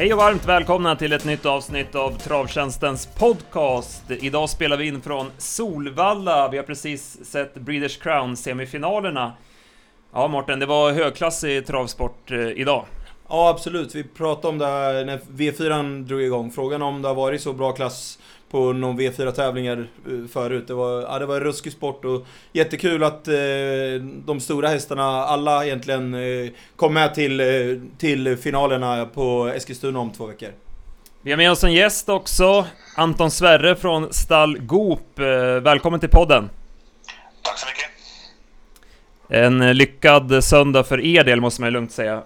Hej och varmt välkomna till ett nytt avsnitt av Travtjänstens podcast. Idag spelar vi in från Solvalla. Vi har precis sett Breeders Crown semifinalerna. Ja, Martin, det var högklassig travsport eh, idag. Ja, absolut. Vi pratade om det här när V4 drog igång. Frågan om det har varit så bra klass på någon V4-tävlingar eh, förut. Det var, ja, det var en ruskig sport och jättekul att eh, de stora hästarna, alla egentligen, eh, kom med till, eh, till finalerna på Eskilstuna om två veckor. Vi har med oss en gäst också, Anton Sverre från Stall Goop. Eh, välkommen till podden! Tack så mycket! En lyckad söndag för er del måste man ju lugnt säga.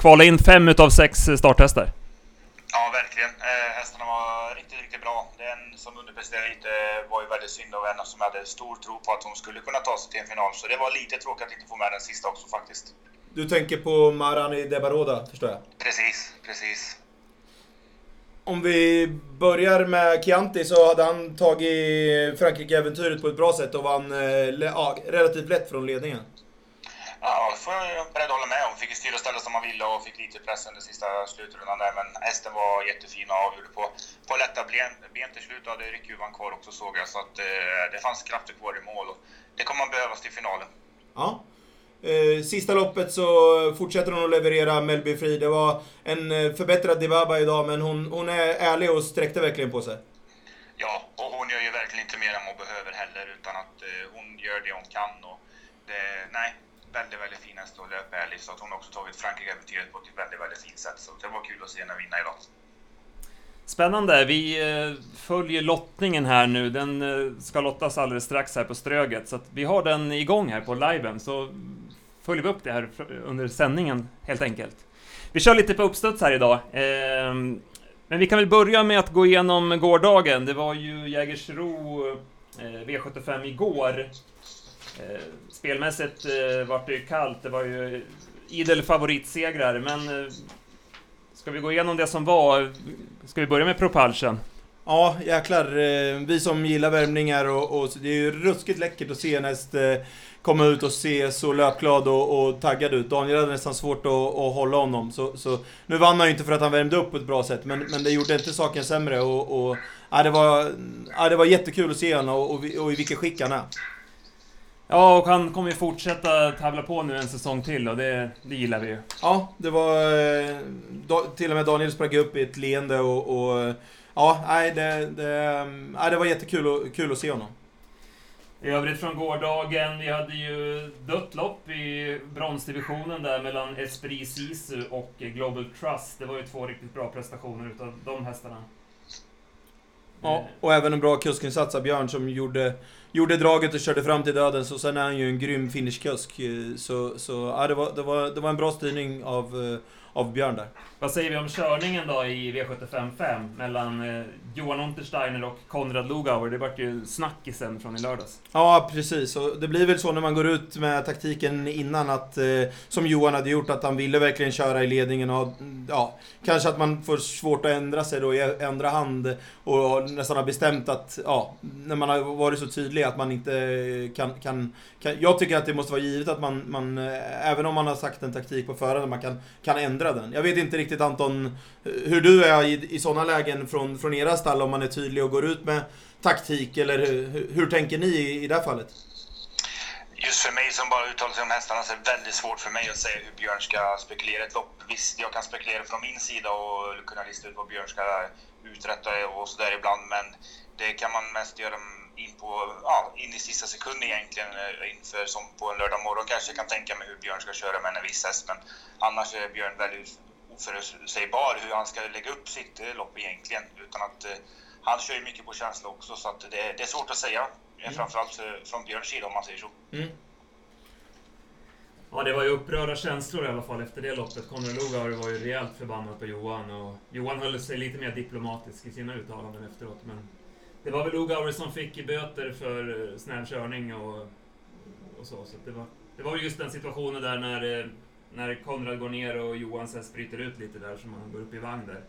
Kvala in fem utav sex starthästar. Ja, verkligen. Hästarna var riktigt, riktigt bra. Den som underpresterade lite var ju väldigt synd av henne som hade stor tro på att hon skulle kunna ta sig till en final. Så det var lite tråkigt att inte få med den sista också faktiskt. Du tänker på Marani Debaroda, förstår jag? Precis, precis. Om vi börjar med Chianti så hade han tagit Frankrike-äventyret på ett bra sätt och vann eh, ja, relativt lätt från ledningen. Ja, det får jag beredd hålla med om. Fick ju styra och ställa som man ville och fick lite press under sista slutrundan där. Men hästen var jättefin och avgjorde på, på lätta ben, ben till slut hade ryckhuvan kvar också såg jag. Så att eh, det fanns krafter kvar i mål och det kommer man behövas till finalen. Ja. Eh, sista loppet så fortsätter hon att leverera Melby Fri. Det var en eh, förbättrad Dibaba idag, men hon, hon är ärlig och sträckte verkligen på sig. Ja, och hon gör ju verkligen inte mer än hon behöver heller utan att eh, hon gör det hon kan. Och det, nej, väldigt, väldigt fin häst och löpärlig så att hon har också tagit Frankrike-äventyret på ett väldigt, väldigt fint sätt. Så det var kul att se henne vinna idag. Spännande. Vi eh, följer lottningen här nu. Den eh, ska lottas alldeles strax här på Ströget, så att vi har den igång här på liven. Så följer vi upp det här under sändningen helt enkelt. Vi kör lite på uppstuds här idag. Ehm, men vi kan väl börja med att gå igenom gårdagen. Det var ju Jägersro eh, V75 igår. Eh, Spelmässigt eh, vart det ju kallt. Det var ju idel favoritsegrar, men eh, Ska vi gå igenom det som var? Ska vi börja med Propulsion? Ja, jäklar. Eh, vi som gillar värmningar och, och det är ju ruskigt läckert att se en häst eh, komma ut och se så löpglad och, och taggad ut. Daniel hade nästan svårt att, att hålla honom. Så, så, nu vann han ju inte för att han värmde upp på ett bra sätt, men, men det gjorde inte saken sämre. Och, och, ja, det, var, ja, det var jättekul att se honom och, och, och i vilket skick han är. Ja, och han kommer ju fortsätta tävla på nu en säsong till och det, det gillar vi ju. Ja, det var... eh, Da, till och med Daniel sprang upp i ett leende och... och ja, nej, det, det, nej, det var jättekul och, kul att se honom. I övrigt från gårdagen, vi hade ju dött lopp i bronsdivisionen där mellan Esprit Sisu och Global Trust. Det var ju två riktigt bra prestationer utav de hästarna. Ja, och även en bra kuskinsats av Björn som gjorde, gjorde draget och körde fram till döden. Så sen är han ju en grym finishkusk. eh, Så, så ja, det, var, det, var, det var en bra styrning av, eh, av Björn där. Vad säger vi om körningen då i V75 5 mellan eh, Johan Untersteiner och Konrad Lugauer? Det vart ju snackisen från i lördags. Ja, precis. Och det blir väl så när man går ut med taktiken innan att, som Johan hade gjort, att han ville verkligen köra i ledningen och ja, kanske att man får svårt att ändra sig då i andra hand och nästan har bestämt att, ja, när man har varit så tydlig att man inte eh, kan, kan, kan jag tycker att det måste vara givet att man, man eh, även om man har sagt en taktik på förhand, man kan, kan ändra den. Jag vet inte riktigt Anton, eh, hur du är i, i sådana lägen från, från era stall, om man är tydlig och går ut med taktik, eller hur, hur tänker ni i, i det här fallet? Just för mig som bara uttalar sig om hästarna så är det väldigt svårt för mig att säga hur Björn ska spekulera ett lopp. Visst, jag kan spekulera från min sida och kunna lista ut vad Björn ska uträtta och sådär ibland, men det kan man mest göra in på, ja, in i sista sekund egentligen eh, inför som på en lördag morgon kanske jag kan tänka mig hur Björn ska köra med en viss häst, men annars är Björn väldigt oförutsägbar hur han ska lägga upp sitt eh, lopp egentligen, utan att eh, han kör ju mycket på känsla också, så att det, det är svårt att säga. Mm. Framförallt från Björns sida om man säger så. Mm. Ja, det var ju upprörda känslor i alla fall efter det loppet. Konrad Lugauer var ju rejält förbannad på Johan och Johan höll sig lite mer diplomatisk i sina uttalanden efteråt. Men det var väl Lugauer som fick böter för eh, snäv körning och, och så. så det, var, det var just den situationen där när, eh, när Konrad går ner och Johan sen bryter ut lite där som han går upp i vagn där.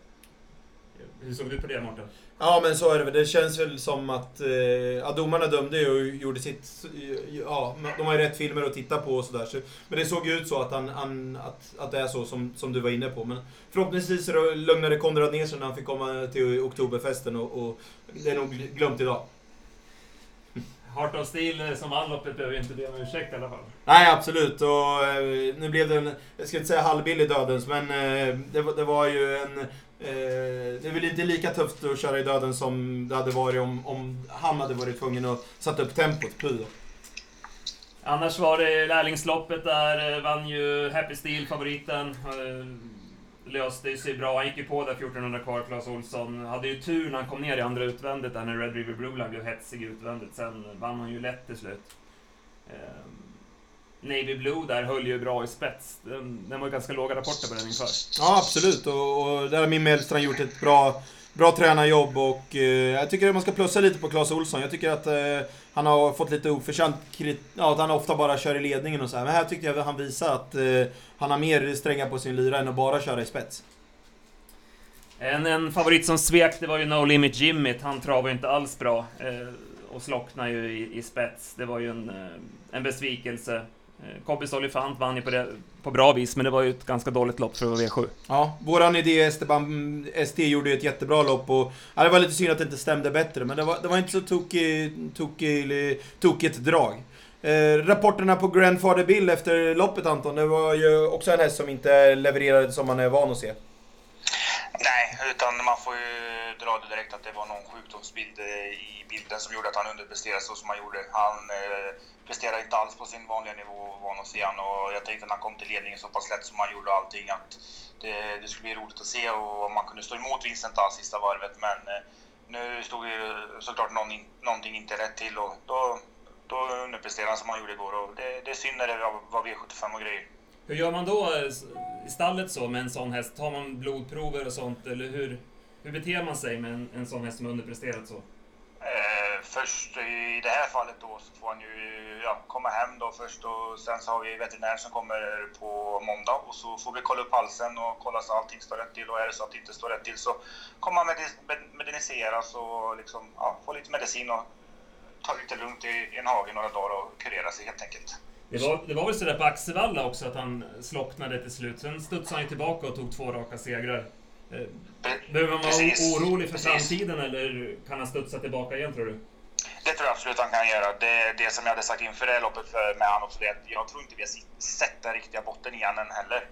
Hur såg du på det Mårten? Ja men så är det väl. Det känns väl som att eh, ja, domarna dömde ju och gjorde sitt... Ja, de har ju rätt filmer att titta på och sådär. Så, men det såg ju ut så att, han, han, att, att det är så som, som du var inne på. Men förhoppningsvis så lugnade Konrad ner sig när han fick komma till Oktoberfesten och, och det är nog glömt idag. Heart of Steel som vann loppet behöver inte be om ursäkt i alla fall. Nej, absolut. Och eh, nu blev det en, jag ska inte säga halvbillig dödens, men eh, det, var- det var ju en... Eh, det är väl inte lika tufft att köra i döden som det hade varit om, om han hade varit tvungen att sätta upp tempot. Puh. Annars var det lärlingsloppet där vann ju Happy Steel, favoriten. Löste sig bra. Han gick ju på där 1400 kvar, Claes Olsson. Hade ju tur när han kom ner i andra utvändigt där när Red River Blue Line blev hetsig utvändigt. Sen vann han ju lätt till slut. Ehm, Navy Blue där höll ju bra i spets. Den, den var ju ganska låga rapporter på den inför. Ja, absolut. Och, och där har min Mellstrand gjort ett bra, bra tränarjobb och eh, jag tycker att man ska plussa lite på Claes Olsson. Jag tycker att eh, han har fått lite oförtjänt kritik, ja, att han ofta bara kör i ledningen och så här. Men här tyckte jag att han visar att eh, han har mer strängar på sin lyra än att bara köra i spets. En, en favorit som svek, det var ju No Limit Jimmy. Han travade ju inte alls bra. Eh, och slocknade ju i, i spets. Det var ju en, eh, en besvikelse. Eh, Kobbis Olifant vann ju på, det, på bra vis, men det var ju ett ganska dåligt lopp för att vara V7. Ja, våran idé Esteban ST gjorde ju ett jättebra lopp och ja, det var lite synd att det inte stämde bättre, men det var, det var inte så tokig, tokig, tokigt drag. Eh, rapporterna på Grandfather Bill efter loppet Anton, det var ju också en häst som inte levererade som man är van att se. Nej, utan man får ju dra det direkt att det var någon sjukdomsbild eh, i bilden som gjorde att han underpresterade så som han gjorde. Han eh, presterade inte alls på sin vanliga nivå van att se han och jag tänkte när han kom till ledningen så pass lätt som han gjorde allting att det, det skulle bli roligt att se och om man kunde stå emot Vincent alls sista varvet men eh, nu stod ju såklart någon någonting inte rätt till och då, då underpresterade han som han gjorde igår och det, det är synd när det var, V75 och grejer. Hur gör man då eh, i stallet så med en sån häst? Tar man blodprover och sånt, eller hur, hur beter man sig med en, en sån häst som underpresterat så? Eh, först i det här fallet då så får han ju ja, komma hem då först och sen så har vi veterinär som kommer på måndag och så får vi kolla upp halsen och kolla så allting står rätt till och är det så att det inte står rätt till så kommer han medi- med- medicineras och liksom, ja, få lite medicin och ta lite lugnt i, i en hage några dagar och kurera sig helt enkelt. Det var, det var väl sådär på Axevalla också att han slocknade till slut. Sen studsade han ju tillbaka och tog två raka segrar. Eh, Behöver man vara orolig för Precis. framtiden eller kan han studsa tillbaka igen tror du? Det tror jag absolut han kan göra. Det, det som jag hade sagt inför det här loppet för, med han också, det att jag tror inte vi har sett den riktiga botten igen än heller.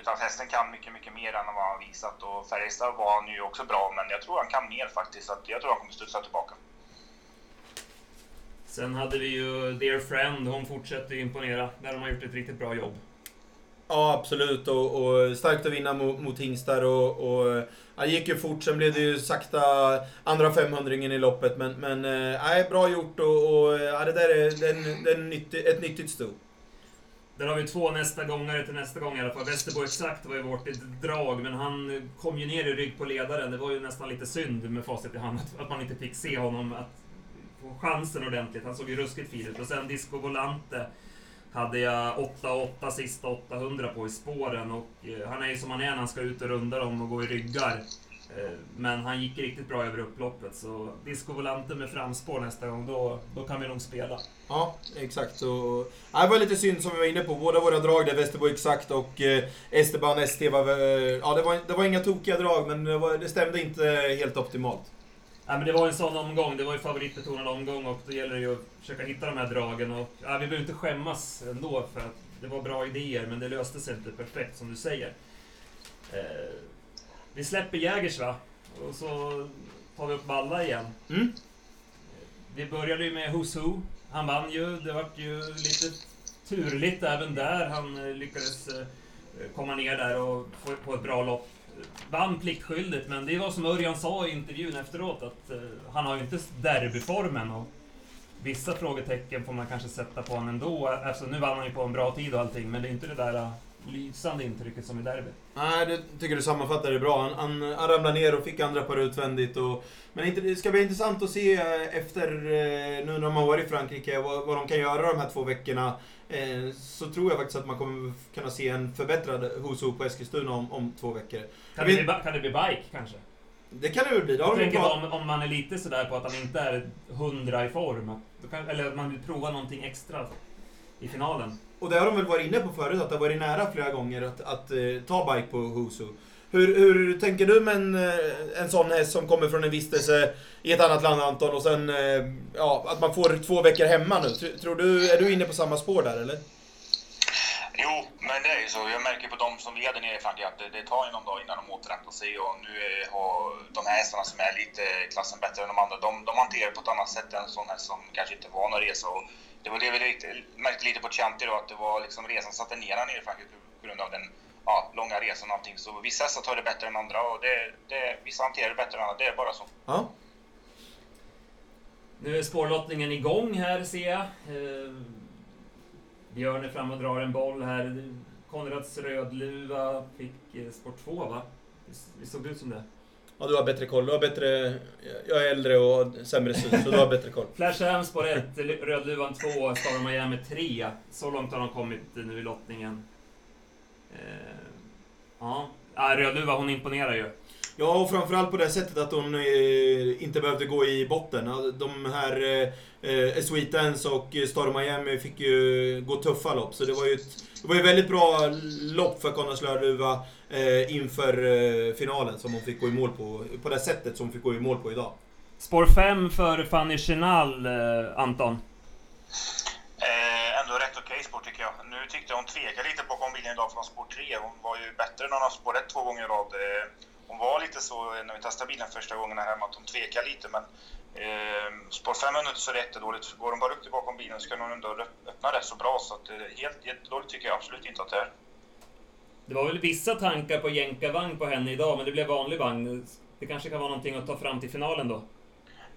Utan hästen kan mycket, mycket mer än vad han visat och Färjestad var han ju också bra, men jag tror han kan mer faktiskt. Så jag tror han kommer studsa tillbaka. Sen hade vi ju Dear Friend, hon fortsätter imponera. Där har man gjort ett riktigt bra jobb. Ja, absolut. Och, och starkt att vinna mot, mot Hingstar och, och ja, det gick ju fort. Sen blev det ju sakta andra 500 i loppet. Men, men äh, bra gjort och, och ja, det där är, det är, en, det är en nyttig, ett nyttigt sto. Där har vi två nästa gångare till nästa gång i alla fall. Västerbo exakt var ju vårt drag, men han kom ju ner i rygg på ledaren. Det var ju nästan lite synd med facit i hand att- att man inte fick se honom att få chansen ordentligt. Han såg ju ruskigt fin ut. Och sen Disco Volante hade jag 8-8 sista 800 på i spåren och eh, han är ju som han är när han ska ut och runda dem och gå i ryggar. Eh, men han gick riktigt bra över upploppet så Disco Volante med framspår nästa gång, då, då kan vi nog spela. Ja, exakt. Och, det var lite synd som vi var inne på. Båda våra drag där, Västerbo exakt och eh, Esteban ST var... Ja, det var, det var inga tokiga drag, men det, var, det stämde inte helt optimalt. Ja, men det var en sån omgång, det var ju favoritbetonad omgång och då gäller det ju att försöka hitta de här dragen och ja, vi behöver inte skämmas ändå för att det var bra idéer men det löste sig inte perfekt som du säger. Eh, vi släpper Jägers va? Och så tar vi upp Balla igen. Mm. Vi började ju med Who's Who. Han vann ju, det vart ju lite turligt även där. Han eh, lyckades eh, komma ner där och få på ett bra lopp. Vann pliktskyldigt, men det var som Örjan sa i intervjun efteråt att eh, han har ju inte derbyformen och vissa frågetecken får man kanske sätta på honom ändå. Alltså, nu vann han ju på en bra tid och allting, men det är inte det där eh, lysande intrycket som i derby. Nej, det tycker du sammanfattar det bra. Han, han, han ramlade ner och fick andra par utvändigt. Och, men det ska bli intressant att se eh, efter, eh, nu när man varit i Frankrike, vad, vad de kan göra de här två veckorna. Eh, så tror jag faktiskt att man kommer kunna se en förbättrad Huso på Eskilstuna om, om två veckor. Kan det, bli, kan det bli bike kanske? Det kan det väl bli. Har Jag de tänker pratat- om, om man är lite sådär på att han inte är hundra i form. kan, eller att man vill prova någonting extra i finalen. Och det har de väl varit inne på förut, att det har varit nära flera gånger att, att eh, ta bike på Husu. Hur, hur tänker du med en, eh, en sån häst som kommer från en vistelse i ett annat land Anton och sen eh, ja, att man får två veckor hemma nu? Tr- Tror du, är du inne på samma spår där eller? Jo, men det är ju så. Jag märker på de som vi hade nere i Frankrike att det, det tar ju någon dag innan de återhämtar sig och nu är, har de här hästarna som är lite klassen bättre än de andra, de, de hanterar på ett annat sätt än en sån häst som kanske inte var någon resa. Och det var det vi märkte lite på Chianti då, att det var liksom resan satte ner han i på grund av den ja, långa resan och allting. Så vissa hästar tar det bättre än andra och det, det, vissa hanterar det bättre än andra. Det är bara så. Ja. Nu är spårlottningen igång här ser jag. Eh, Björn är fram och drar en boll här. Konrads Rödluva fick eh, spår 2 va? Det, Visst såg det ut som det? Ja, du har bättre koll. Du har bättre... Jag är äldre och har sämre syn, så du har bättre koll. Flasham spår 1, Rödluvan 2, Star of Miami 3. Så långt har de kommit nu i lottningen. Eh, ja, Rödluva hon imponerar ju. Ja, och framförallt på det sättet att hon eh, inte behövde gå i botten. De här eh, Sweet Dance och Star of Miami fick ju gå tuffa lopp. Så det var ju ett, det var ju väldigt bra lopp för Conny Slöruva eh, inför eh, finalen som hon fick gå i mål på. På det sättet som hon fick gå i mål på idag. Spår 5 för Fanny Chenal, eh, Anton. Eh, ändå rätt okej spår tycker jag. Nu tyckte jag hon tvekade lite bakom bilen idag från spår 3. Hon var ju bättre när hon har spår 1 två gånger i rad. Eh, hon var lite så när vi testade bilen första gången här hemma att hon tvekade lite men eh, spår 5 är inte så jättedåligt. Går hon bara upp till bakom bilen så kan hon ändå öppna rätt så bra så att eh, helt jättedåligt tycker jag absolut inte att det är. Det var väl vissa tankar på jänkarvagn på henne idag, men det blev vanlig vagn. Det kanske kan vara någonting att ta fram till finalen då?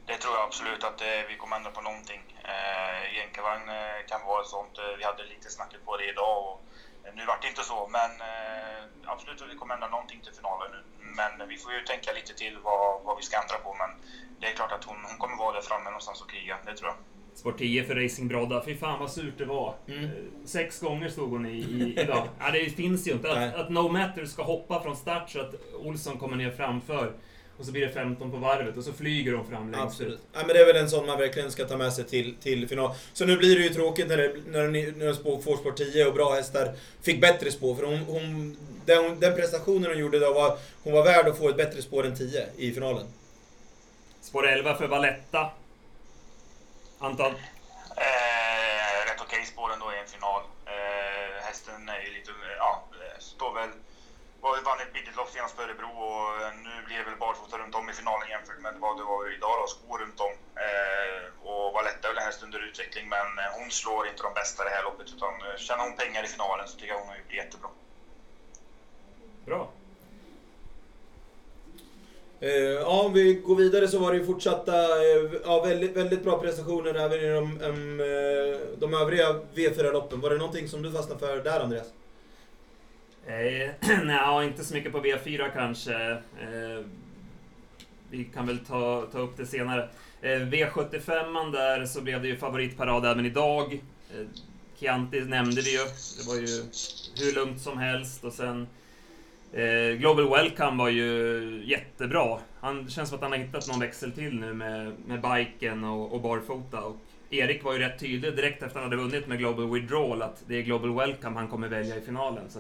Det tror jag absolut att eh, vi kommer ändra på någonting. Eh, jänkarvagn eh, kan vara ett sånt. Eh, vi hade lite snacket på det idag och eh, nu vart det inte så. Men eh, absolut att vi kommer ändra någonting till finalen nu. Men vi får ju tänka lite till vad, vad vi ska ändra på. Men det är klart att hon, hon kommer vara där framme någonstans och kriga, det tror jag. Spår 10 för Racing Brodda. Fy fan vad surt det var. Mm. Eh, Sex gånger stod hon i, i idag. ja, det finns ju inte. Att, att No Matter ska hoppa från start så att Olsson kommer ner framför. Och så blir det 15 på varvet och så flyger de fram längst Absolut. ut. Ja, men det är väl en sån man verkligen ska ta med sig till, till final. Så nu blir det ju tråkigt när, det, när, ni, när spår, får spår 10 och bra hästar fick bättre spår. För hon, hon, den, den prestationen hon gjorde idag var, hon var värd att få ett bättre spår än 10 i finalen. Spår 11 för Valletta. Anton? Eh, rätt okej spår ändå i en final. Eh, hästen är ju lite, ja, eh, står väl, var vann ett billigt lopp senast på Örebro och nu blir det väl barfota runt om i finalen jämfört med vad det var idag då, skor runt om. Eh, och Valetta är väl en häst under utveckling men eh, hon slår inte de bästa i det här loppet utan eh, tjänar hon pengar i finalen så tycker jag hon har gjort det jättebra. Bra. Eh, ja, om vi går vidare så var det ju fortsatta, eh, ja, väldigt, väldigt bra prestationer även i de, um, de övriga V4-loppen. Var det någonting som du fastnade för där Andreas? Eh, Nej, inte så mycket på V4 kanske. Eh, vi kan väl ta, ta upp det senare. Eh, V75 där så blev det ju favoritparad även idag. Eh, Chianti nämnde vi ju. Det var ju hur lugnt som helst och sen eh, Global Welcome var ju jättebra. Han det känns som att han har hittat någon växel till nu med, med biken och, och barfota. Och Erik var ju rätt tydlig direkt efter att han hade vunnit med Global Withdrawal att det är Global Welcome han kommer välja i finalen. Så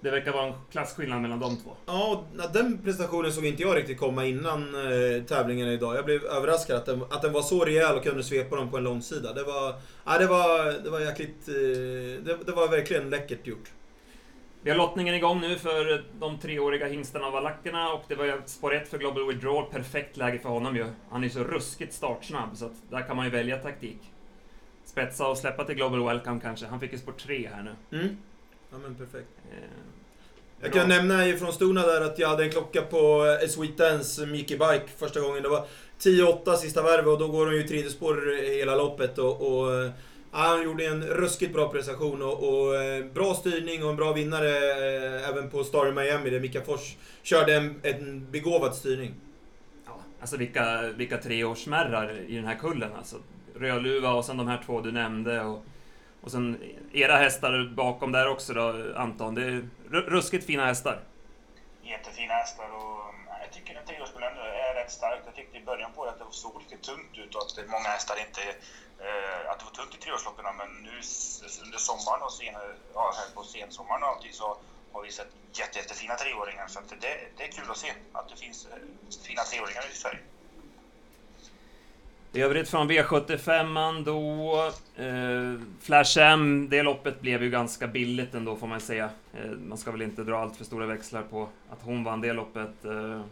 det verkar vara en klasskillnad mellan de två. Ja, den prestationen såg inte jag riktigt komma innan eh, tävlingen idag. Jag blev överraskad att den, att den var så rejäl och kunde svepa dem på en långsida. Det var, ja, det var, det var jäkligt... Eh, det, det var verkligen läckert gjort. Vi har lottningen igång nu för de treåriga hingstarna och valackerna och det var ju spår 1 för Global Withdrawal. Perfekt läge för honom ju. Han är så ruskigt startsnabb så att där kan man ju välja taktik. Spetsa och släppa till Global Welcome kanske. Han fick ju spår 3 här nu. Mm. Ja, men perfekt. Eh, Jag kan nämna ifrån Stona där att jag hade en klocka på eh, Sweet Dance Mickey Bike första gången. Det var 10-8 sista varvet och då går hon ju tredje spår hela loppet och, och eh, han gjorde en ruskigt bra prestation och, och eh, bra styrning och en bra vinnare eh, även på Star Miami där Mika Fors körde en, en begåvad styrning. Ja, alltså vilka, vilka treårsmärrar i den här kullen alltså. Rödluva och sen de här två du nämnde och, och sen era hästar bakom där också då Anton. Det är ru- ruskigt fina hästar. Jättefina hästar och jag tycker att treårsbilden rätt starkt. Jag tyckte i början på det att det såg lite tungt ut och att många hästar inte... Eh, att det var tungt i treårsloppen, men nu under sommaren och sen, ja, här på sensommaren och allting så har vi sett jätte, jättefina treåringar. Så det, det är kul att se att det finns eh, fina treåringar i Sverige. I övrigt från V75 då, eh, Flash M, det loppet blev ju ganska billigt ändå får man säga. Eh, man ska väl inte dra allt för stora växlar på att hon vann det loppet. Eh,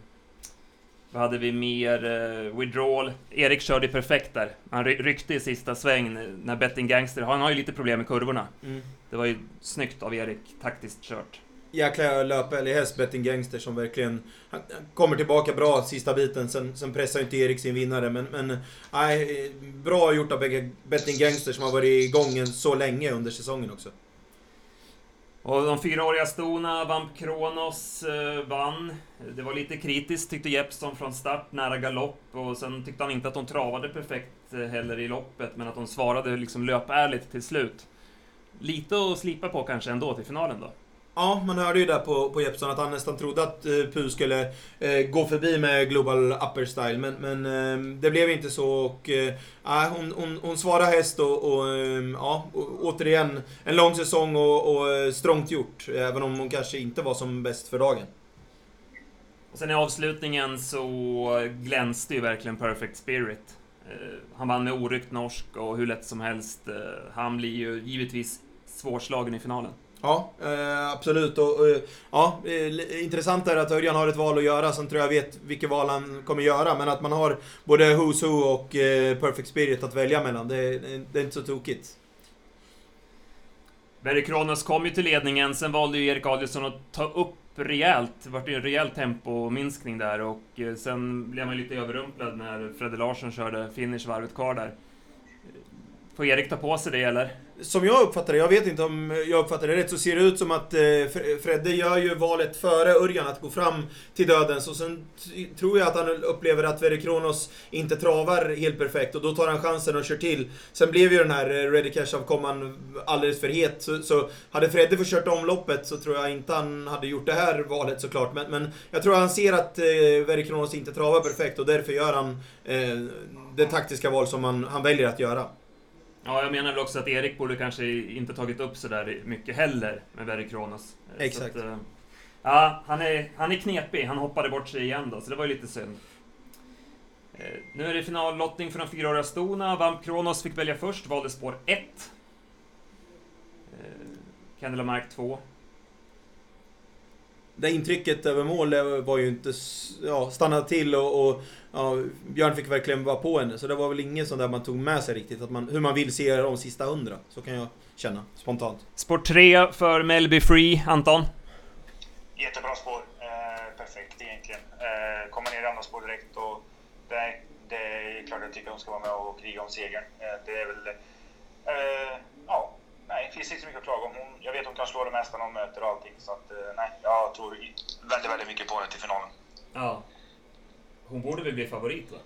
vad hade vi mer? Eh, withdrawal. Erik körde perfekt där. Han ryckte i sista sväng när Betting Gangster, han har ju lite problem med kurvorna. Mm. Det var ju snyggt av Erik, taktiskt kört jäkla löpälg häst, Betting Gangster, som verkligen han kommer tillbaka bra sista biten. Sen, sen pressar inte Erik sin vinnare, men, men nej, bra gjort av Betting Gangster som har varit igång så länge under säsongen också. Och de fyraåriga stona, Vamp Kronos eh, vann. Det var lite kritiskt tyckte Jeppsson från start, nära galopp. Och sen tyckte han inte att de travade perfekt eh, heller i loppet, men att de svarade liksom löpärligt till slut. Lite att slipa på kanske ändå till finalen då. Ja, man hörde ju där på, på Jeppsson att han nästan trodde att eh, Pu skulle eh, gå förbi med Global Upper Style, men, men eh, det blev inte så. Och, eh, ah, hon, hon, hon svarade häst och, och eh, ja, återigen en lång säsong och, och eh, strångt gjort. Även om hon kanske inte var som bäst för dagen. Och sen i avslutningen så glänste ju verkligen Perfect Spirit. Eh, han vann med oryckt norsk och hur lätt som helst. Han blir ju givetvis svårslagen i finalen. Ja, eh, absolut. Och, och, ja, eh, intressant är att Örjan har ett val att göra, sen tror jag vet vilket val han kommer göra. Men att man har både Who's Who och eh, Perfect Spirit att välja mellan, det, det är inte så tokigt. Berry Kronos kom ju till ledningen, sen valde ju Erik Adielsson att ta upp rejält. Det vart ju en rejäl tempominskning där och eh, sen blev man lite överrumplad när Fredde Larsson körde finish varvet kvar där. Får Erik ta på sig det eller? Som jag uppfattar det, jag vet inte om jag uppfattar det rätt, så ser det ut som att eh, Fredde gör ju valet före Örjan att gå fram till dödens och sen tror jag att han upplever att Verre Kronos inte travar helt perfekt och då tar han chansen och kör till. Sen blev ju den här eh, Ready Cash-avkomman alldeles för het, så, så hade Fredde fått kört omloppet så tror jag inte han hade gjort det här valet såklart. Men, men jag tror han ser att eh, Verre Kronos inte travar perfekt och därför gör han eh, det taktiska val som han, han väljer att göra. Ja, jag menar väl också att Erik borde kanske inte tagit upp så där mycket heller med Verry Kronos. Exakt. Att, eh, ja, han är, han är knepig. Han hoppade bort sig igen då, så det var ju lite synd. Eh, nu är det finallottning för de fyraåriga stona. Vamp Kronos fick välja först, valde spår 1. Candela Mark 2 det intrycket över mål var ju inte... Ja, stannade till och, och ja, Björn fick verkligen vara på henne. Så det var väl inget sånt där man tog med sig riktigt. Att man, hur man vill se de sista hundra. Så kan jag känna spontant. Spår 3 för Melby Free, Anton? Jättebra spår. Eh, perfekt egentligen. Eh, kommer ner i andra spår direkt och det, det är klart jag tycker hon ska vara med och kriga om segern. Eh, det är väl... Eh, ja, nej, det finns inte så mycket att klaga om. Hon, jag vet att hon kan slå det mesta när hon möter och allting. Så att, eh, nej, jag tror väldigt, väldigt mycket på henne till finalen. Ja. Hon borde väl bli favorit va?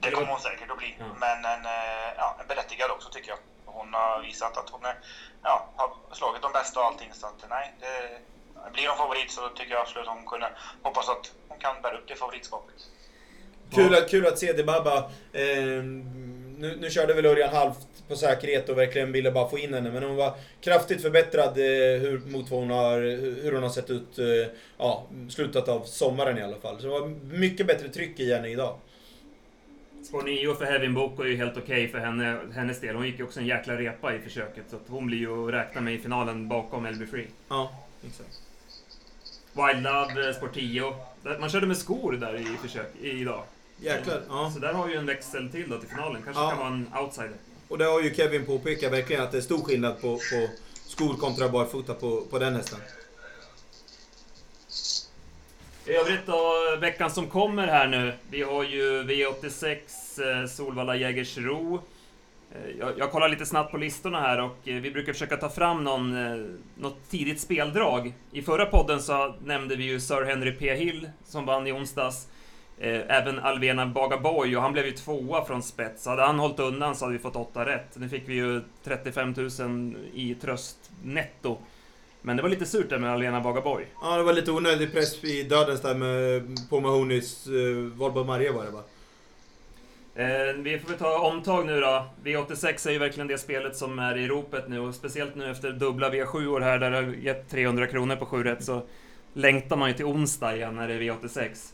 Det kommer hon säkert att bli. Ja. Men en, eh, ja, en berättigad också tycker jag. Hon har visat att hon är, ja, har slagit de bästa och allting. Så att, nej, det, blir hon favorit så tycker jag absolut att hon kunde hoppas att hon kan bära upp det favoritskapet. Kul, att, kul att se Debaba. Eh, nu, nu körde väl Örjan halvt på säkerhet och verkligen ville bara få in henne. Men hon var kraftigt förbättrad eh, hur, mot vad hon har, hur hon har sett ut eh, ja, slutet av sommaren i alla fall. Så det var mycket bättre tryck i henne idag. Spår 9 för Heavin Boko är ju helt okej okay för henne, hennes del. Hon gick ju också en jäkla repa i försöket. Så hon blir ju att räkna med i finalen bakom Elby Free. Ja, exakt. Wild Love, eh, spår 10. Man körde med skor där i försök idag. Jäklar, ja. Så där har vi en växel till då till finalen. Kanske ja. kan vara en outsider. Och det har ju Kevin påpekat verkligen att det är stor skillnad på, på skor kontra barfota på, på den hästen. I övrigt då, veckan som kommer här nu. Vi har ju V86 eh, Solvalla Jägersro. Eh, jag, jag kollar lite snabbt på listorna här och eh, vi brukar försöka ta fram någon, något tidigt speldrag. I förra podden så nämnde vi ju Sir Henry P. Hill som vann i onsdags. Eh, även Alvena Bagaboy, och han blev ju tvåa från spets. Hade han hållit undan så hade vi fått åtta rätt. Nu fick vi ju 35 000 i tröst netto. Men det var lite surt där med Alena Bagaborg. Ja, det var lite onödig press i dödens där med, på Mahonys uh, Volvo Maria var det va? Eh, vi får väl ta omtag nu då. V86 är ju verkligen det spelet som är i ropet nu och speciellt nu efter dubbla V7 här där det har gett 300 kronor på 7 rätt så längtar man ju till onsdag igen när det är V86.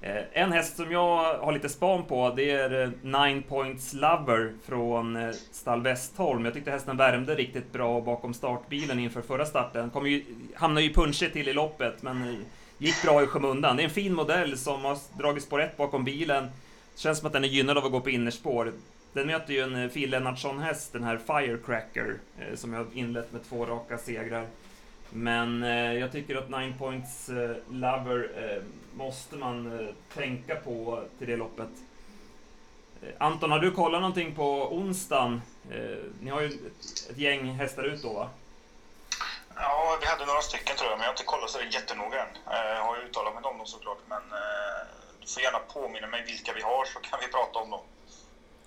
Eh, en häst som jag har lite span på, det är eh, Nine Points Lover från eh, stall Westholm. Jag tyckte hästen värmde riktigt bra bakom startbilen inför förra starten. Kom ju, hamnade ju punschigt till i loppet, men gick bra i skymundan. Det är en fin modell som har dragit spår rätt bakom bilen. Känns som att den är gynnad av att gå på innerspår. Den möter ju en Phil Lennartsson-häst, den här Firecracker, som jag inlett med två raka segrar. Men eh, jag tycker att Nine Points eh, Lover eh, måste man eh, tänka på till det loppet. Eh, Anton, har du kollat någonting på onsdagen? Eh, ni har ju ett, ett, gäng hästar ut då va? Ja, vi hade några stycken tror jag, men jag har inte kollat så jättenoga än. Eh, jag har ju uttalat mig om dem såklart, men eh, du får gärna påminna mig vilka vi har så kan vi prata om dem.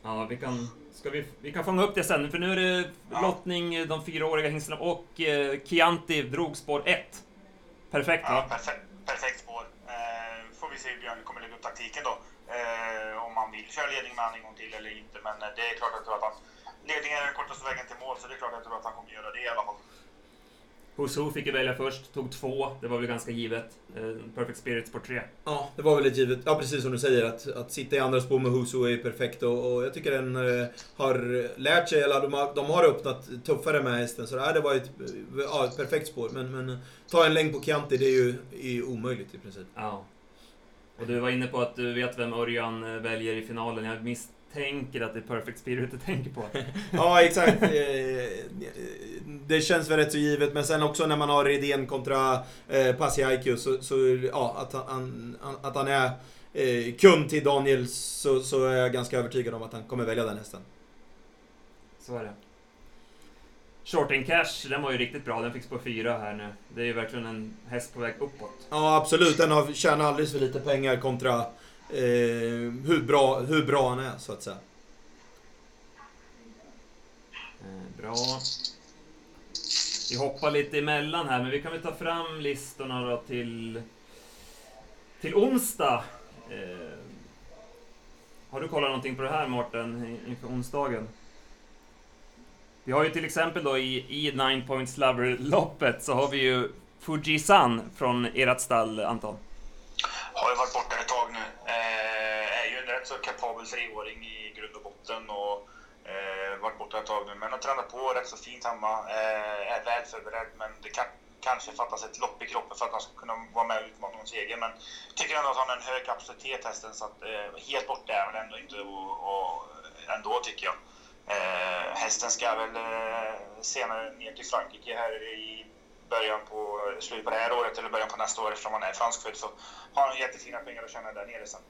Ja, vi kan, ska vi, vi kan fånga upp det sen, för nu är det ja. lottning, de fyraåriga hingstarna och eh, Chianti drog spår 1. Perfekt va? Ja, perfekt, perfekt spår. Eh, får vi se hur Björn kommer lägga upp taktiken då. Eh, om han vill köra ledning med han en gång till eller inte. Men eh, det är klart att jag tror att han... Ledningen är den kortaste vägen till mål, så det är klart att jag tror att han kommer göra det i alla fall. Husu fick ju välja först, tog två. Det var väl ganska givet. Eh, Perfect Spirits på tre. Ja, det var väl ett givet. Ja, precis som du säger. Att, att sitta i andra spår med Husu är perfekt. Och, och jag tycker den eh, har lärt sig, eller de har, de har öppnat tuffare med hästen. Så det, det var ett, ja, ett perfekt spår. Men, men ta en längd på Chianti, det är ju, är ju omöjligt i princip. Ja. Och du var inne på att du vet vem Örjan eh, väljer i finalen. Jag misst tänker att det är Perfect Spirit du tänker på. ja, exakt. Eh, det känns väl rätt så givet, men sen också när man har Redén kontra eh, Pasiaiku så, så ja, att han, att han är eh, kund till Daniel så, så är jag ganska övertygad om att han kommer välja den hästen. Så är det. Shorting Cash, den var ju riktigt bra. Den fick på fyra här nu. Det är ju verkligen en häst på väg uppåt. Ja, absolut. Den har tjänat alldeles för lite pengar kontra eh, hur, bra, hur bra han är, så att säga. Eh, bra. Vi hoppar lite emellan här, men vi kan väl ta fram listorna då till, till onsdag. Eh, har du kollat någonting på det här Mårten, inför onsdagen? Vi har ju till exempel då i, i Nine Points Lover-loppet så har vi ju Fujisan från ert stall, Anton. Har ju varit borta ett tag nu. Eh, är ju en väl treåring i grund och botten och eh, varit borta ett tag nu. Men har tränat på rätt så fint hemma. Eh, är väl förberedd, men det kan kanske fattas ett lopp i kroppen för att han ska kunna vara med och utmana någon seger. Men tycker ändå att han har en hög kapacitet hästen, så att eh, helt borta är han ändå inte. Och, och, ändå tycker jag. Eh, hästen ska väl eh, senare ner till Frankrike här i början på slutet på det här året eller början på nästa år eftersom han är franskfödd så har han jättefina pengar att tjäna där nere sen.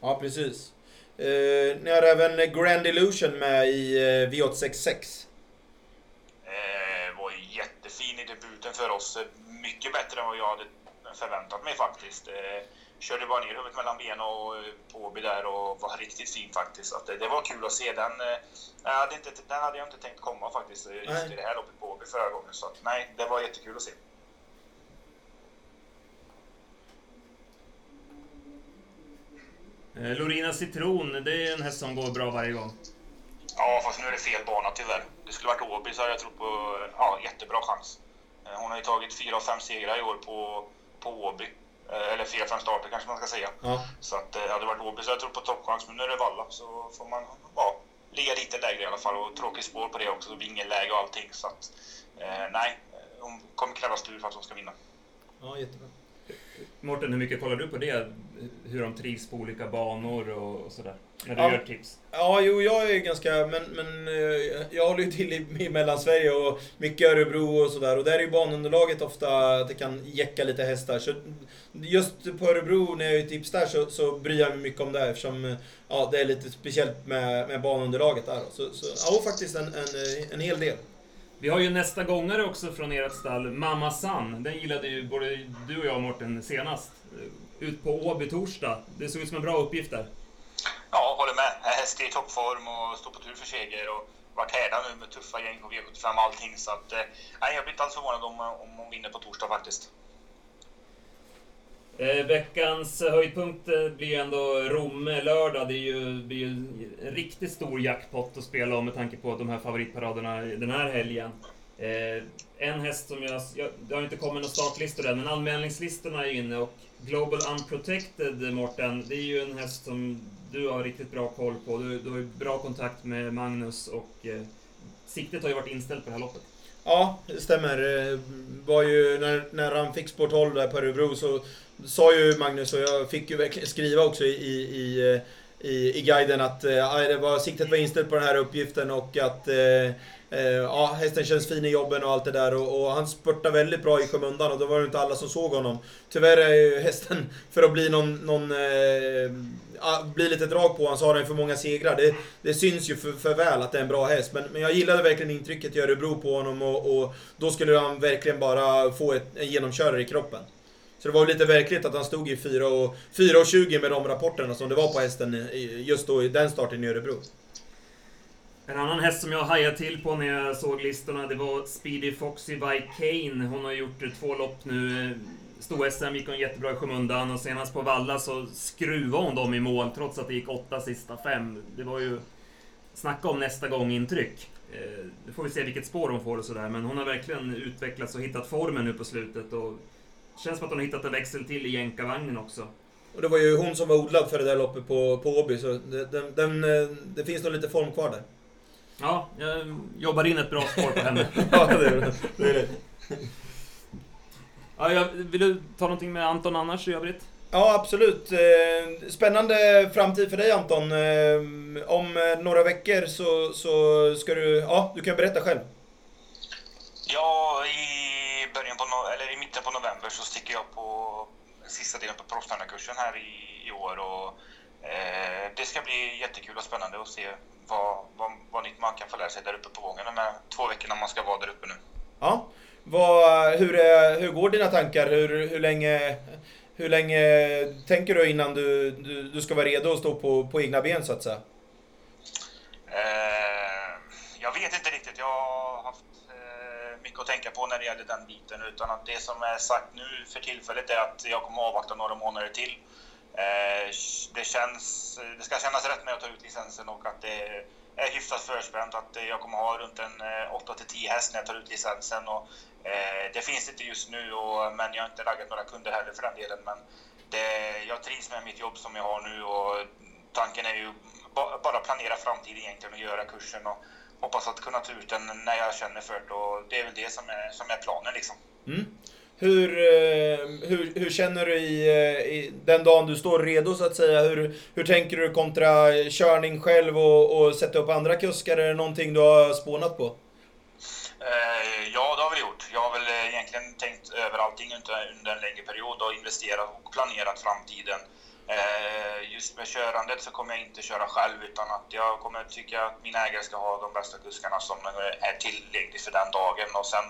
Ja, precis. Eh, ni har även Grand Illusion med i eh, V866. Eh, var jättefin i debuten för oss. Mycket bättre än vad jag hade förväntat mig faktiskt. Eh, körde bara ner huvudet mellan benen och eh, Åby där och var riktigt fin faktiskt. Så det, det, var kul att se. Den, eh, hade inte, den hade jag inte tänkt komma faktiskt eh, just nej. i det här loppet på Åby förra gången. Så att, nej, det var jättekul att se. Lorina Citron, det är en häst som går bra varje gång. Ja, fast nu är det fel bana tyvärr. Det skulle varit Åby så hade jag trott på ja, jättebra chans. Hon har ju tagit fyra av fem segrar i år på, på Åby. Eh, eller fyra, fem starter kanske man ska säga. Ja. Så att, eh, hade det varit Åby så jag tror på toppchans, men nu är det Valla så får man ja, ligga lite lägre i alla fall och tråkigt spår på det också, vingelläge och allting. Så att, eh, nej, hon kommer krävas tur för att hon ska vinna. Ja, jättebra. Mårten, hur mycket kollar du på det? Hur de trivs på olika banor och, och sådär? När du ja. gör tips? Ja, jo, jag är ganska... Men, men eh, jag håller ju till i, i Mellansverige och mycket Örebro och sådär. Och där är ju banunderlaget ofta att det kan jäcka lite hästar. Så just på Örebro, när jag är tips där, så, så bryr jag mig mycket om det eftersom ja, det är lite speciellt med, med banunderlaget där. Så, så ja, faktiskt en, en, en hel del. Vi har ju nästa gångare också från ert stall, Mamma San. Den gillade ju både du och jag Mårten senast. Ut på Åby torsdag. Det såg ut som en bra uppgift där. Ja, håller med. häst i toppform och står på tur för seger. Och varit härda nu med tuffa gäng på V75 och allting. Så att, eh, nej, jag blir inte alls förvånad om, om hon vinner på torsdag faktiskt. Eh, veckans höjdpunkt eh, blir ändå Romme lördag. Det är ju, blir ju en riktigt stor jackpot att spela om med tanke på de här favoritparaderna den här helgen. Eh, en häst som jag, jag... Det har inte kommit några startlistor än, men anmälningslistorna är inne och Global Unprotected, Mårten, det är ju en häst som du har riktigt bra koll på. Du, du har ju bra kontakt med Magnus och eh, siktet har ju varit inställt på det här loppet. Ja, det stämmer. Det var ju när, när han fick spår 12 där på Örebro så sa ju Magnus, och jag fick ju verkligen skriva också i, i, i, i guiden att äh, det var, siktet var inställt på den här uppgiften och att äh, Eh, ja, hästen känns fin i jobben och allt det där och, och han spurtade väldigt bra i skymundan och då var det inte alla som såg honom. Tyvärr är ju hästen, för att bli någon, någon eh, lite drag på honom så har den för många segrar. Det, det syns ju för, för, väl att det är en bra häst. Men, men jag gillade verkligen intrycket i Örebro på honom och, och då skulle han verkligen bara få ett, en genomkörare i kroppen. Så det var lite verkligt att han stod i 4.20 med de rapporterna som det var på hästen just då i den starten i Örebro. En annan häst som jag hajade till på när jag såg listorna, det var Speedy Foxy by Kane. Hon har gjort eh, två lopp nu. Eh, Stor-SM gick hon jättebra i skymundan och senast på Valla så skruvade hon dem i mål trots att det gick åtta sista fem. Det var ju... Snacka om nästa gång intryck. Eh, nu får vi se vilket spår hon får och sådär, men hon har verkligen utvecklats och hittat formen nu på slutet. Och känns som att hon har hittat en växel till i jänkarvagnen också. Och det var ju hon som var odlad för det där loppet på, på Åby, så det, den, den, eh, det finns nog lite form kvar där. Ja, jag jobbar in ett bra spår på henne. ja, det är det. det, är det. Ja, jag, vill du ta någonting med Anton annars i övrigt? Ja, absolut. Eh, spännande framtid för dig Anton. Eh, om några veckor så, så ska du... Ja, du kan berätta själv. Ja, i, på eller i mitten på november så sticker jag på sista delen på proffstränarkursen här i, i år. Och, eh, det ska bli jättekul och spännande att se vad, vad, vad nytt man kan få lära sig där uppe på Vången de här två veckorna man ska vara där uppe nu. Ja. Vad, hur, är, hur går dina tankar? Hur, hur, länge, hur länge tänker du innan du, du, du ska vara redo att stå på, på egna ben så att säga? Eh, jag vet inte riktigt. Jag har haft eh, mycket att tänka på när det gäller den biten. Utan att det som är sagt nu för tillfället är att jag kommer att avvakta några månader till. Eh, det, känns, det ska kännas rätt med att ta ut licensen och att det är hyfsat förspänt. Att jag kommer ha runt en eh, 8-10 häst när jag tar ut licensen. Och, eh, det finns inte just nu, och, men jag har inte raggat några kunder heller för den delen. Men det, jag trivs med mitt jobb som jag har nu och tanken är ju bara planera framtiden egentligen och göra kursen och hoppas att kunna ta ut den när jag känner för det. Och det är väl det som är, som är planen liksom. Mm. Hur, eh, hur, hur känner du i, eh, i, den dagen du står redo så att säga? Hur, hur tänker du kontra körning själv och, och sätta upp andra kuskar? Är det någonting du har spånat på? Eh, ja, det har vi gjort. Jag har väl egentligen tänkt över allting under, under en längre period och investerat och planerat framtiden. Eh, just med körandet så kommer jag inte köra själv utan att jag kommer tycka att min ägare ska ha de bästa kuskarna som är tillgängliga för den dagen. Och sen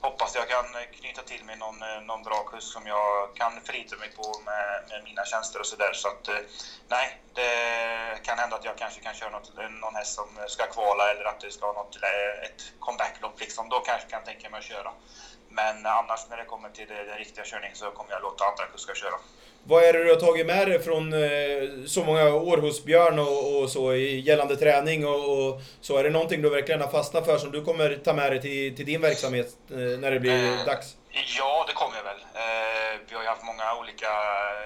hoppas jag kan knyta till mig någon, eh, någon bra kusk som jag kan förlita mig på med, med mina tjänster och sådär. Så att eh, nej, det kan hända att jag kanske kan köra något, någon häst som ska kvala eller att det ska ha något, ett comebacklopp liksom. Då kanske jag kan tänka mig att köra. Men annars när det kommer till den riktiga körningen så kommer jag låta andra kuskar köra. Vad är det du har tagit med dig från eh, så många år hos Björn och, och så gällande träning och, och, så? Är det någonting du verkligen har fastnat för som du kommer ta med dig till, till din verksamhet eh, när det blir eh, dags? Ja, det kommer jag väl. Eh, vi har ju haft många olika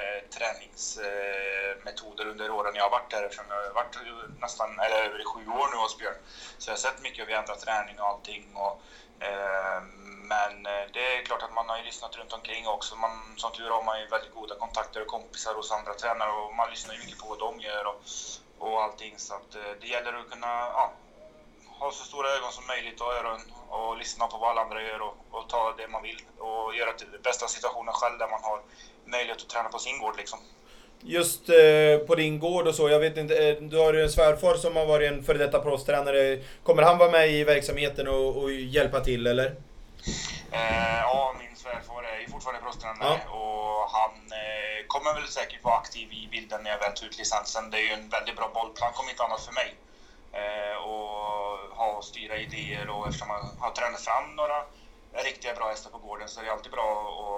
eh, träningsmetoder eh, under åren jag har varit där eftersom jag har varit nästan, eller över sju år nu hos Björn. Så jag har sett mycket hur vi ändrat träning och allting. Och, men eh, det är klart att man har ju lyssnat runt omkring också. Man, som tur har man ju väldigt goda kontakter och kompisar hos andra tränare och man lyssnar ju mycket på vad de gör och, och allting. Så att eh, det gäller att kunna ja, ha så stora ögon som möjligt och öron och lyssna på vad alla andra gör och, och ta det man vill och göra till bästa situationen själv där man har möjlighet att träna på sin gård liksom. Just eh, på din gård och så, jag vet inte, eh, du har ju en svärfar som har varit en före detta proffstränare. Kommer han vara med i verksamheten och, och hjälpa till eller? Eh, ja, min svärfar är ju fortfarande proffstränare Ja. och han eh, kommer väl säkert vara aktiv i bilden när jag väl tar ut licensen. Det är ju en väldigt bra bollplank om inte annat för mig. Eh, och ha och styra idéer och eftersom man har tränat fram några riktiga bra hästar på gården så är det alltid bra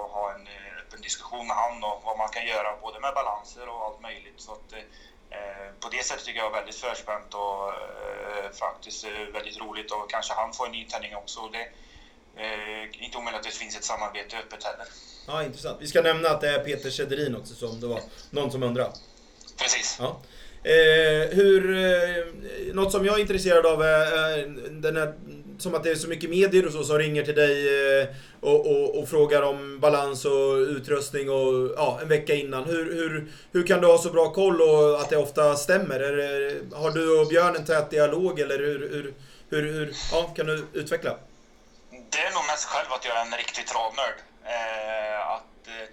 att ha en eh, öppen diskussion med han och vad man kan göra både med balanser och allt möjligt. Så att, eh, på det sättet tycker jag är väldigt förspänt och eh, faktiskt eh, väldigt roligt och kanske han får en nytändning också. Det, Eh, inte omöjligt att det finns ett samarbete öppet heller. Ja, intressant. Vi ska nämna att det är Peter Sederin också, som det var någon som undrar. Precis. Ja. Eh, hur, eh, något som jag är intresserad av är eh, den här, som att det är så mycket medier och så som ringer till dig eh, och, och, och frågar om balans och utrustning och ja, en vecka innan. Hur, hur, hur kan du ha så bra koll och att det ofta stämmer? Det, har du och Björn en tät dialog eller hur, hur, hur, hur ja, kan du utveckla? Det är nog mest själv att jag är en riktig travnörd. Eh, att, eh,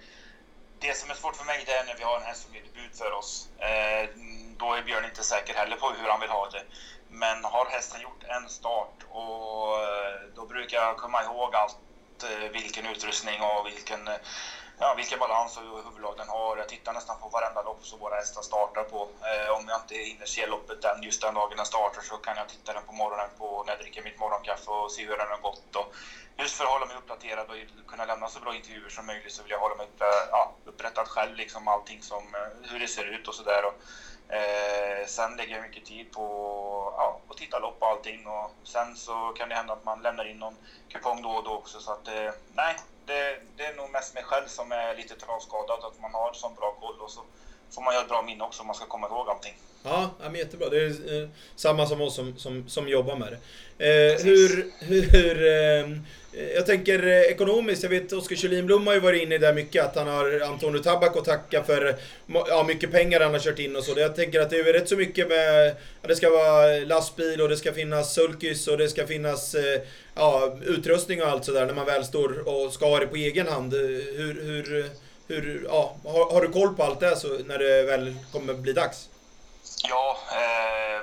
det som är svårt för mig det är när vi har en häst som blir debut för oss. Eh, då är Björn inte säker heller på hur han vill ha det. Men har hästen gjort en start och eh, då brukar jag komma ihåg allt, eh, vilken utrustning och vilken, eh, ja, vilken balans och huvudlag den har. Jag tittar nästan på varenda lopp som våra hästar startar på. Eh, om jag inte hinner se loppet den, just den dagen den startar så kan jag titta den på morgonen på, när jag dricker mitt morgonkaffe och se hur den har gått. Och just för att hålla mig uppdaterad och kunna lämna så bra intervjuer som möjligt så vill jag hålla mig upp, eh, ja, upprättad själv, liksom allting som, eh, hur det ser ut och sådär. Eh, sen lägger jag mycket tid på ja, att titta lopp och allting och sen så kan det hända att man lämnar in någon kupong då och då också så att eh, nej, det, det är nog mest mig själv som är lite travskadad att man har sån bra koll och så får man göra ett bra minne också om man ska komma ihåg allting. Ja, men jättebra. Det är eh, samma som oss som, som, som jobbar med det. Eh, hur... hur eh, jag tänker eh, ekonomiskt, jag vet Oskar Kjellin Blom har ju varit inne i det mycket, att han har Antonio Tabak att tacka för ja, mycket pengar han har kört in och så. Jag tänker att det är rätt så mycket med, ja, det ska vara lastbil och det ska finnas sulkys och det ska finnas eh, ja, utrustning och allt sådär när man väl står och ska ha det på egen hand. Hur, hur, hur ja, har, har du koll på allt det så när det väl kommer bli dags? Ja, eh,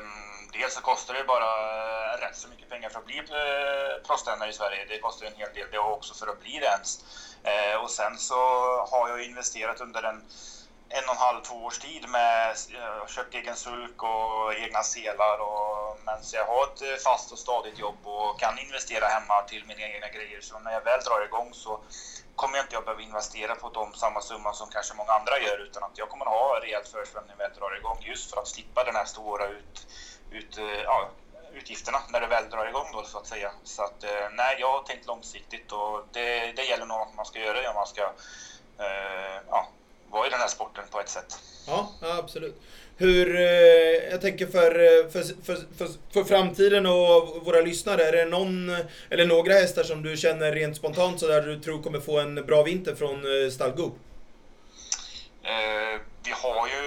dels så kostar det bara rätt så mycket pengar för att bli eh, proffstränare i Sverige. Det kostar en hel del det också för att bli det ens. Eh, och sen så har jag investerat under en en och en halv, två års tid med eh, köpt egen sulk och egna selar och men så jag har ett eh, fast och stadigt jobb och kan investera hemma till mina egna grejer. Så när jag väl drar igång så kommer jag inte att behöva investera på de samma summa som kanske många andra gör utan att jag kommer att ha rejält försprång när jag väl drar igång just för att slippa den här stora ut, ut, eh, ja, utgifterna när det väl drar igång då så att säga. Så att eh, nej, jag har tänkt långsiktigt och det, det gäller nog att man ska göra det om man ska eh, ja, vara i den här sporten på ett sätt. Ja absolut. Hur, eh, jag tänker för, eh, för, för, för, för framtiden och våra lyssnare, är det någon eller några hästar som du känner rent spontant sådär du tror kommer få en bra vinter från eh, Stallgo? Eh, vi har ju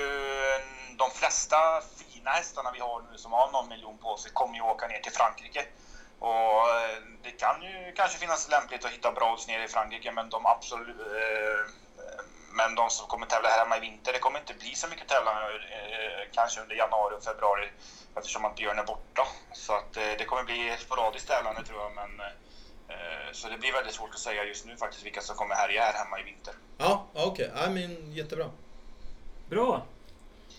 de flesta fina hästarna vi har nu som har någon miljon på sig kommer ju åka ner till Frankrike. Och det kan ju kanske finnas lämpligt att hitta bra odds nere i Frankrike men de absolut eh, men de som kommer tävla här hemma i vinter, det kommer inte bli så mycket tävlande eh, kanske under januari och februari eftersom att Björn är borta. Så att eh, det kommer bli sporadiskt tävlande tror jag men eh, så det blir väldigt svårt att säga just nu faktiskt vilka som kommer härja här hemma i vinter. Ja, okej. Ja, men jättebra. Bra.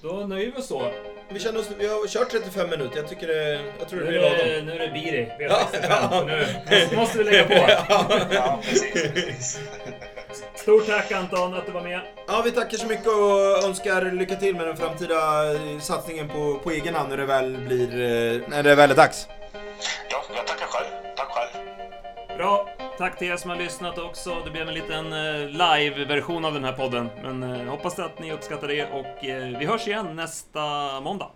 Då nöjer vi oss så. Vi känner oss, vi har kört 35 minuter. Jag tycker det, jag tror det Nu blir är lagom. det, nu är det Biri. Vi Ja, har 65. ja. Nu måste, måste vi lägga på. Ja, precis. precis. Stort tack Anton att du var med. Ja, vi tackar så mycket och önskar lycka till med den framtida eh, satsningen på, på egen hand när det väl blir, eh, när det väl är dags. Ja, jag tackar själv. Tack själv. Bra. Tack till er som har lyssnat också. Det blev en liten eh, live-version av den här podden. Men hoppas att ni uppskattar det och vi hörs igen nästa måndag.